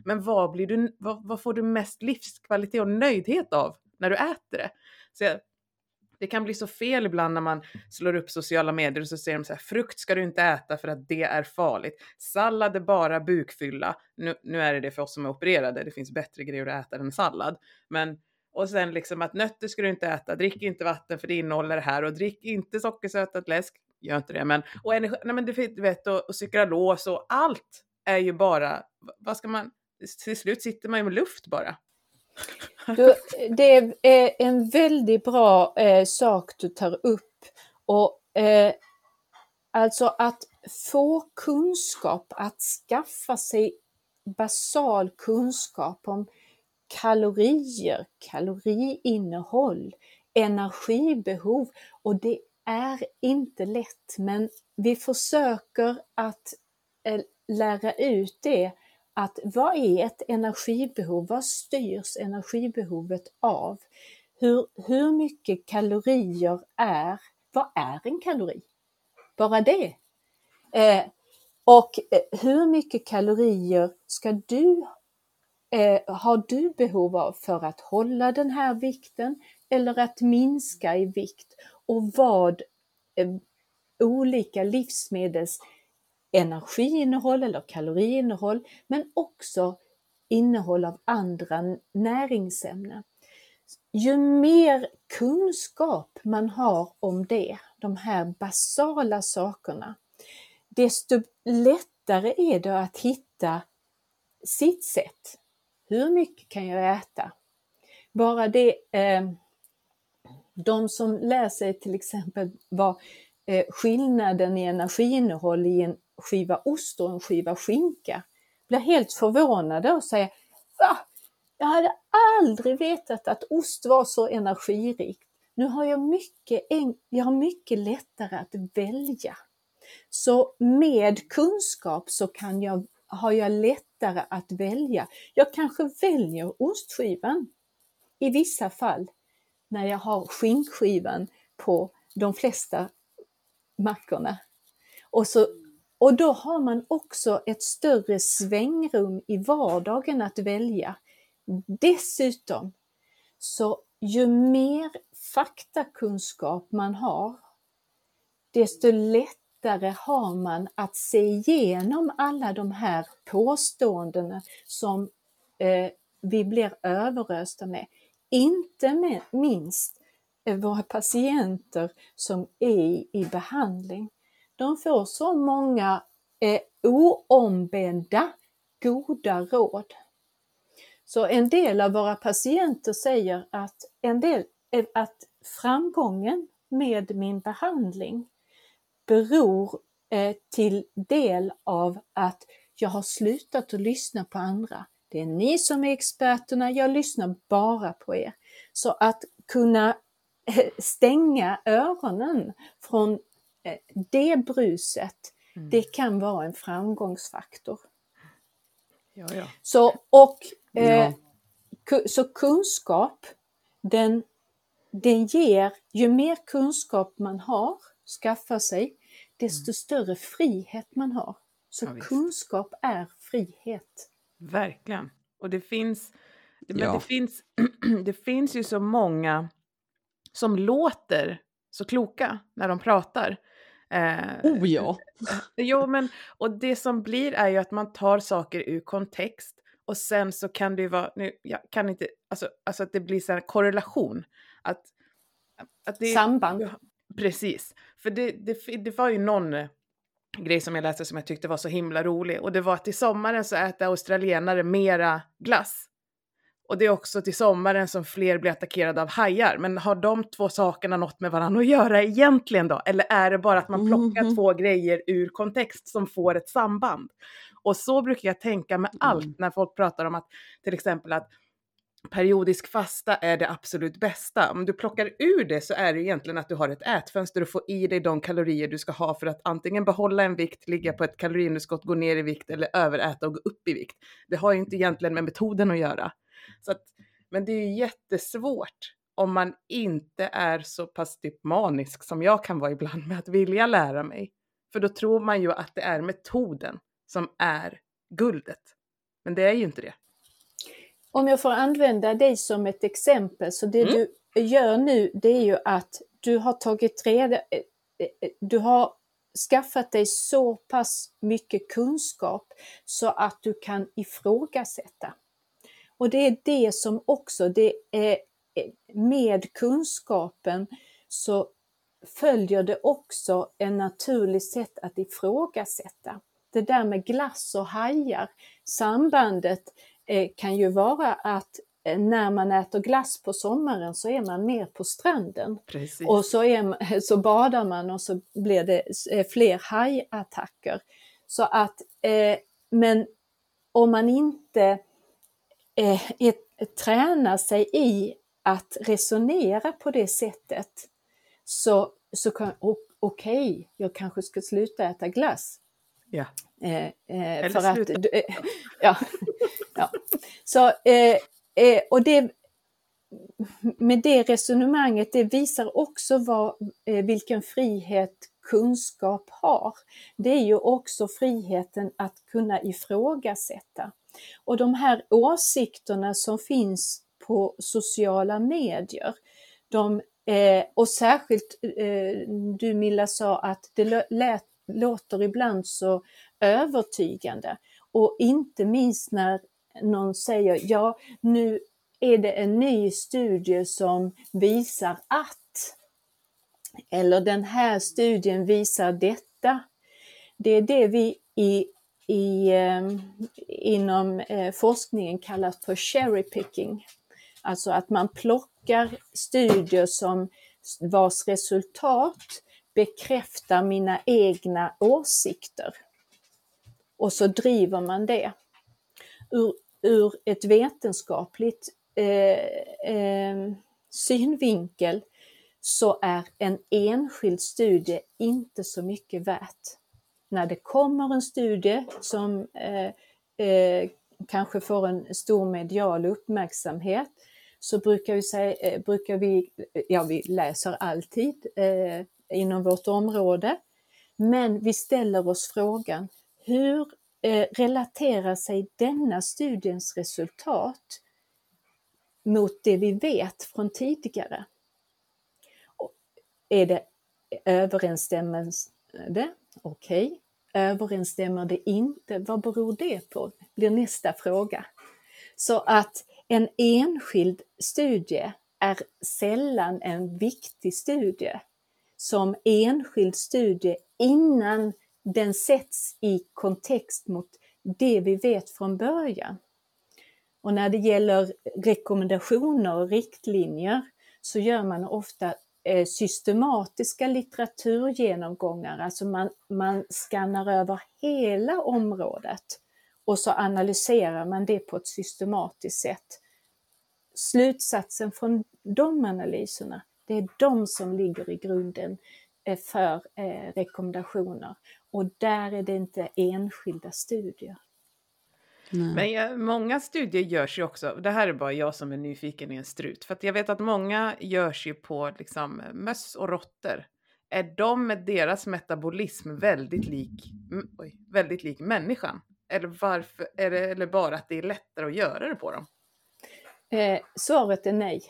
Men vad, blir du, vad, vad får du mest livskvalitet och nöjdhet av när du äter det? Så jag, det kan bli så fel ibland när man slår upp sociala medier och så säger de så här, frukt ska du inte äta för att det är farligt. Sallad är bara bukfylla. Nu, nu är det det för oss som är opererade, det finns bättre grejer att äta än sallad. Men, och sen liksom att nötter ska du inte äta, drick inte vatten för det innehåller det här och drick inte sockersötat läsk, gör inte det men, och energi, nej men du vet och, och cyklalos och allt är ju bara, vad ska man, till slut sitter man ju med luft bara. Du, det är en väldigt bra eh, sak du tar upp. Och eh, Alltså att få kunskap, att skaffa sig basal kunskap om kalorier, kaloriinnehåll, energibehov och det är inte lätt men vi försöker att eh, lära ut det att vad är ett energibehov? Vad styrs energibehovet av? Hur, hur mycket kalorier är, vad är en kalori? Bara det. Eh, och eh, hur mycket kalorier ska du, eh, har du behov av för att hålla den här vikten eller att minska i vikt? Och vad eh, olika livsmedels energiinnehåll eller kaloriinnehåll, men också innehåll av andra näringsämnen. Ju mer kunskap man har om det, de här basala sakerna, desto lättare är det att hitta sitt sätt. Hur mycket kan jag äta? Bara det, eh, de som lär sig till exempel vad eh, skillnaden i energiinnehåll i en skiva ost och en skiva skinka blir helt förvånade och säger Va? Jag hade aldrig vetat att ost var så energirikt. Nu har jag mycket, jag har mycket lättare att välja. Så med kunskap så kan jag, har jag lättare att välja. Jag kanske väljer ostskivan i vissa fall när jag har skinkskivan på de flesta mackorna. Och så och då har man också ett större svängrum i vardagen att välja. Dessutom, så ju mer faktakunskap man har, desto lättare har man att se igenom alla de här påståendena som eh, vi blir överösta med. Inte minst eh, våra patienter som är i behandling de får så många eh, oombedda goda råd. Så en del av våra patienter säger att, en del, eh, att framgången med min behandling beror eh, till del av att jag har slutat att lyssna på andra. Det är ni som är experterna, jag lyssnar bara på er. Så att kunna eh, stänga öronen från det bruset, mm. det kan vara en framgångsfaktor. Ja, ja. Så, och, eh, Ja. ku- så kunskap, den, den ger, ju mer kunskap man har, skaffar sig, desto större frihet man har. Så Ja, kunskap är frihet. Verkligen. Och det finns, det, men Ja. det finns, det finns ju så många som låter så kloka när de pratar. Eh, Oh ja. Jo, men och det som blir är ju att man tar saker ur kontext och sen så kan det ju vara, nu, jag kan inte, alltså, alltså att det blir så här korrelation. Att, att det, Samband. Ja, precis. För det, det, det var ju någon eh, grej som jag läste som jag tyckte var så himla rolig och det var att i sommaren så äter australienare mera glass. Och det är också till sommaren som fler blir attackerade av hajar. Men har de två sakerna något med varandra att göra egentligen då? Eller är det bara att man plockar Mhm. två grejer ur kontext som får ett samband? Och så brukar jag tänka med allt Mm. när folk pratar om att till exempel att periodisk fasta är det absolut bästa. Om du plockar ur det så är det egentligen att du har ett ätfönster och får i dig de kalorier du ska ha för att antingen behålla en vikt, ligga på ett kaloriunderskott, gå ner i vikt eller överäta och gå upp i vikt. Det har ju inte egentligen med metoden att göra. Så att, men det är ju jättesvårt om man inte är så pass typ manisk som jag kan vara ibland med att vilja lära mig. För då tror man ju att det är metoden som är guldet. Men det är ju inte det. Om jag får använda dig som ett exempel, så det Mm. du gör nu det är ju att du har tagit reda, eh, eh, du har skaffat dig så pass mycket kunskap så att du kan ifrågasätta. Och det är det som också, det är eh, med kunskapen så följer det också en naturlig sätt att ifrågasätta. Det där med glass och hajar, sambandet eh, kan ju vara att eh, när man äter glass på sommaren så är man mer på stranden. Precis. Och så, är, så badar man och så blir det fler hajattacker. Så att, eh, men om man inte eh, tränar sig i att resonera på det sättet så, så kan, okej, jag kanske ska sluta äta glass. Ja. Eh, eh, Eller för att, sluta. du- eh, ja, ja. Så, eh, eh, och det, med det resonemanget, det visar också vad, eh, vilken frihet kunskap har. Det är ju också friheten att kunna ifrågasätta. Och de här åsikterna som finns på sociala medier, de, eh, och särskilt eh, du Milla sa att det lät, låter ibland så övertygande. Och inte minst när någon säger ja, nu är det en ny studie som visar att, eller den här studien visar detta. Det är det vi i, i, ehm, inom eh, forskningen kallas för cherry picking. Alltså att man plockar studier som vars resultat bekräftar mina egna åsikter. Och så driver man det. Ur, ur ett vetenskapligt eh, eh, synvinkel så är en enskild studie inte så mycket värt. När det kommer en studie som eh, eh, kanske får en stor medial uppmärksamhet så brukar vi, säga, eh, brukar vi eh, ja vi läser alltid eh, inom vårt område, men vi ställer oss frågan hur eh, relaterar sig denna studiens resultat mot det vi vet från tidigare? Är det överensstämmande? Okej. Okay. Överensstämmer det inte? Vad beror det på? blir nästa fråga. Så att en enskild studie är sällan en viktig studie som enskild studie innan den sätts i kontext mot det vi vet från början. Och när det gäller rekommendationer och riktlinjer så gör man ofta Eh, systematiska litteraturgenomgångar, alltså man, man skannar över hela området och så analyserar man det på ett systematiskt sätt. Slutsatsen från de analyserna, det är de som ligger i grunden eh, för eh, rekommendationer och där är det inte enskilda studier. Nej. Men jag, många studier görs ju också, det här är bara jag som är nyfiken i en strut, för jag vet att många görs ju på liksom möss och råttor. Är de med deras metabolism väldigt lik, oj, väldigt lik människan? Eller varför, är det eller bara att det är lättare att göra det på dem? Eh, svaret är nej.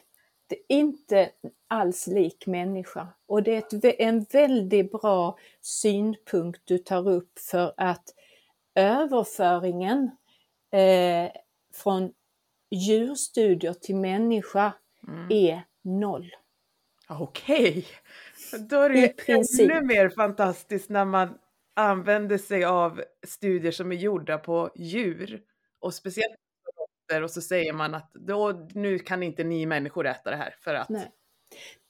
Det är inte alls lik människa. Och det är ett, en väldigt bra synpunkt du tar upp för att överföringen eh, från djurstudier till människa Mm. är noll. Okej, då är det ännu mer fantastiskt när man använder sig av studier som är gjorda på djur och speciellt och så säger man att då, nu kan inte ni människor äta det här för att Nej.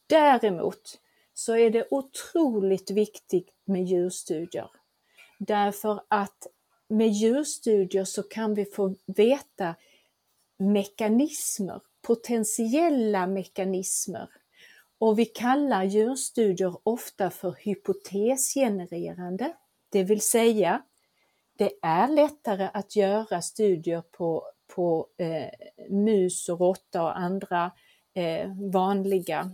Däremot så är det otroligt viktigt med djurstudier. Därför att med djurstudier så kan vi få veta mekanismer, potentiella mekanismer. Och vi kallar djurstudier ofta för hypotesgenererande. Det vill säga, det är lättare att göra studier på, på eh, mus och råtta och andra eh, vanliga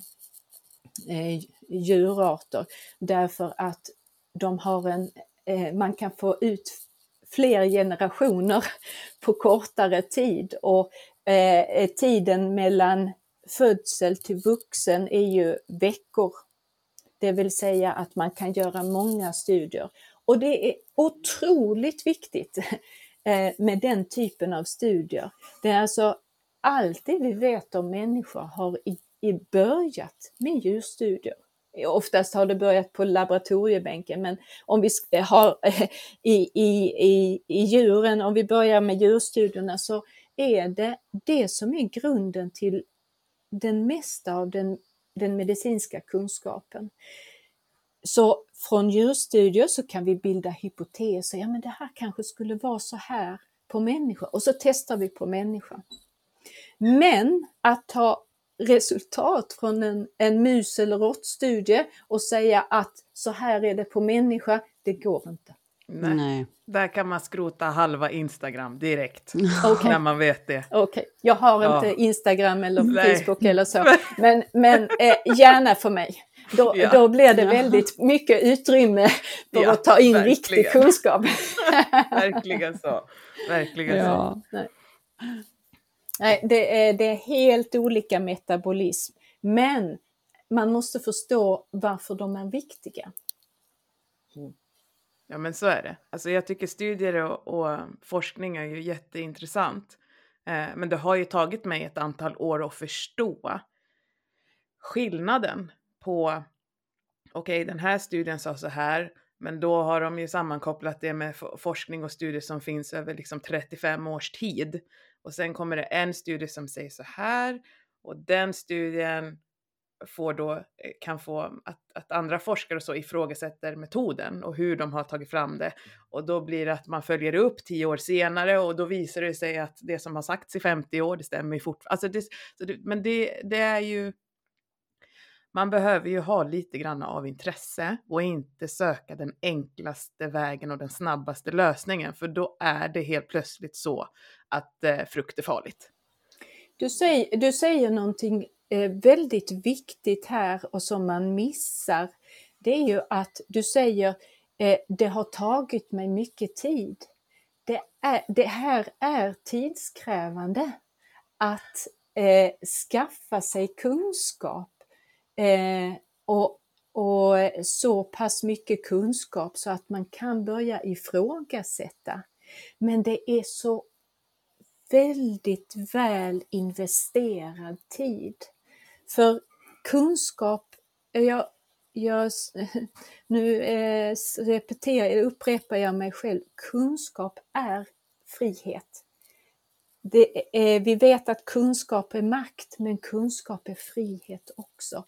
eh, djurarter därför att de har en, eh, man kan få ut fler generationer på kortare tid och eh, tiden mellan födsel till vuxen är ju veckor. Det vill säga att man kan göra många studier. Och det är otroligt viktigt eh, med den typen av studier. Det är alltså alltid vi vet om människor har i, i börjat med djurstudier. Oftast har det börjat på laboratoriebänken men om vi har i, i, i, i djuren, om vi börjar med djurstudierna så är det det som är grunden till den mesta av den, den medicinska kunskapen. Så från djurstudier så kan vi bilda hypoteser, ja men det här kanske skulle vara så här på människor och så testar vi på människa. Men att ta resultat från en, en mus eller råttstudie och säga att så här är det på människa, det går inte. nej, Nej. där kan man skrota halva Instagram direkt Okej. när man vet det. Okej, jag har Ja. inte Instagram eller Nej. Facebook eller så, men, men eh, gärna för mig. Då, Ja. då blir det väldigt mycket utrymme för Ja, att ta in verkligen. riktig kunskap. Verkligen så. Verkligen så. Ja. Nej, det är, det är helt olika metabolism. Men man måste förstå varför de är viktiga. Mm. Ja men så är det. Alltså jag tycker studier och, och forskning är ju jätteintressant. Eh, men det har ju tagit mig ett antal år att förstå skillnaden på okej den här studien sa så här men då har de ju sammankopplat det med forskning och studier som finns över liksom 35 års tid. Och sen kommer det en studie som säger så här och den studien får då, eh, kan få att, att andra forskare och så ifrågasätter metoden och hur de har tagit fram det. Och då blir det att man följer upp tio år senare och då visar det sig att det som har sagts i 50 år, det stämmer ju fortfarande. Alltså det, så det, men det, det är ju, man behöver ju ha lite grann av intresse och inte söka den enklaste vägen och den snabbaste lösningen, för då är det helt plötsligt så att eh, frukt är farligt. Du säger, du säger någonting eh, väldigt viktigt här och som man missar. Det är ju att du säger eh, det har tagit mig mycket tid. Det, är, det här är tidskrävande att eh, skaffa sig kunskap eh, och, och så pass mycket kunskap så att man kan börja ifrågasätta. Men det är så väldigt väl investerad tid. För kunskap, jag, jag, nu eh, repeterar, upprepar jag mig själv, kunskap är frihet. Det är, vi vet att kunskap är makt, men kunskap är frihet också.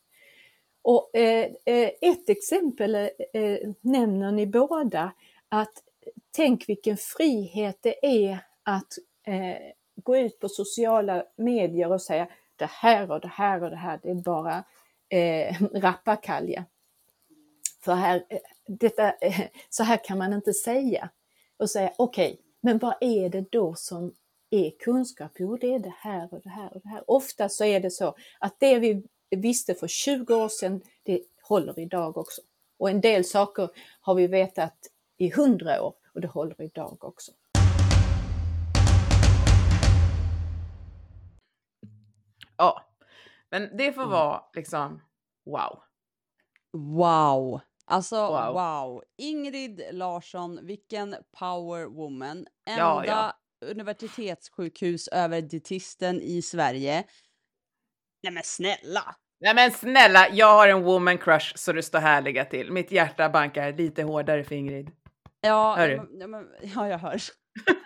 Och eh, eh, ett exempel eh, eh, nämner ni båda, att tänk vilken frihet det är att eh, gå ut på sociala medier och säga det här och det här och det här, det är bara eh, rappakalja. För här, eh, detta, så här kan man inte säga. Och säga okej, okay, Men vad är det då som är kunskap? Jo, det är det här och det här och det här. Ofta så är det så att det vi visste för 20 år sedan, det håller idag också. Och en del saker har vi vetat i 100 år och det håller idag också. Ja, men det får vara liksom wow. Wow! Alltså Wow. wow. Ingrid Larsson, vilken power woman. Enda Ja, ja. universitetssjukhus över dietisten i Sverige. Nej men snälla! Nej men snälla, jag har en woman crush så det står härliga till. Mitt hjärta bankar lite hårdare för Ingrid. Ja, Hör ja, du? men, ja, men, ja jag hör.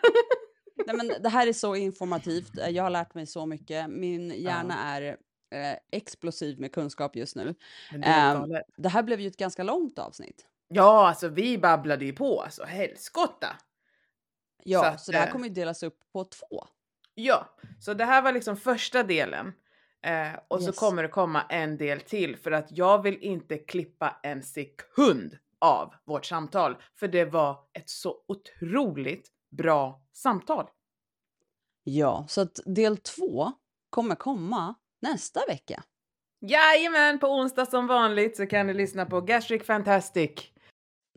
Nej, men det här är så informativt. Eh, Jag har lärt mig så mycket. Min hjärna är eh, explosiv med kunskap just nu. Det Ehm. Det här blev ju ett ganska långt avsnitt. Ja, alltså vi babblade ju på, alltså helskotta. Ja, Så så, att, det här eh, kommer ju delas upp på två. Ja, så det här var liksom första delen. Eh, och så Yes. kommer det komma en del till för att jag vill inte klippa en sekund av vårt samtal. För det var ett så otroligt bra samtal. Ja, så att del två kommer komma nästa vecka. Jajamän, på onsdag som vanligt så kan ni lyssna på Gastric Fantastic.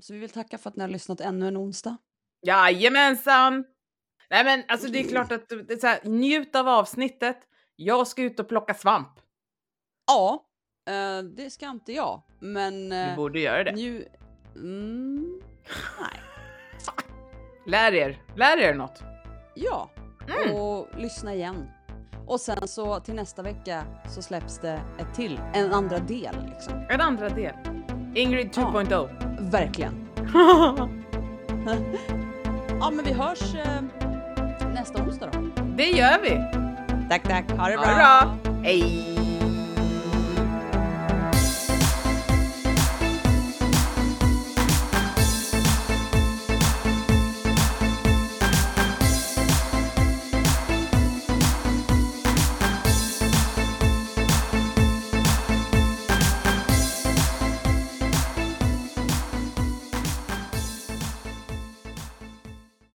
Så vi vill tacka för att ni har lyssnat ännu en onsdag. Jajamensan! Nej men alltså det är klart att det är så här, njut av avsnittet. Jag ska ut och plocka svamp. Ja, eh, det ska inte jag, men... Du eh, borde göra det. Nu... Mm, nej. Lär er, lär er något. Ja, Mm. och lyssna igen. Och sen så till nästa vecka så släpps det ett till, en andra del liksom. En andra del. Ingrid oh. Ja. 2.0. Verkligen. Ja, men vi hörs eh, nästa onsdag då. det gör vi. Tack, tack. Ha det Ha det bra. Hej!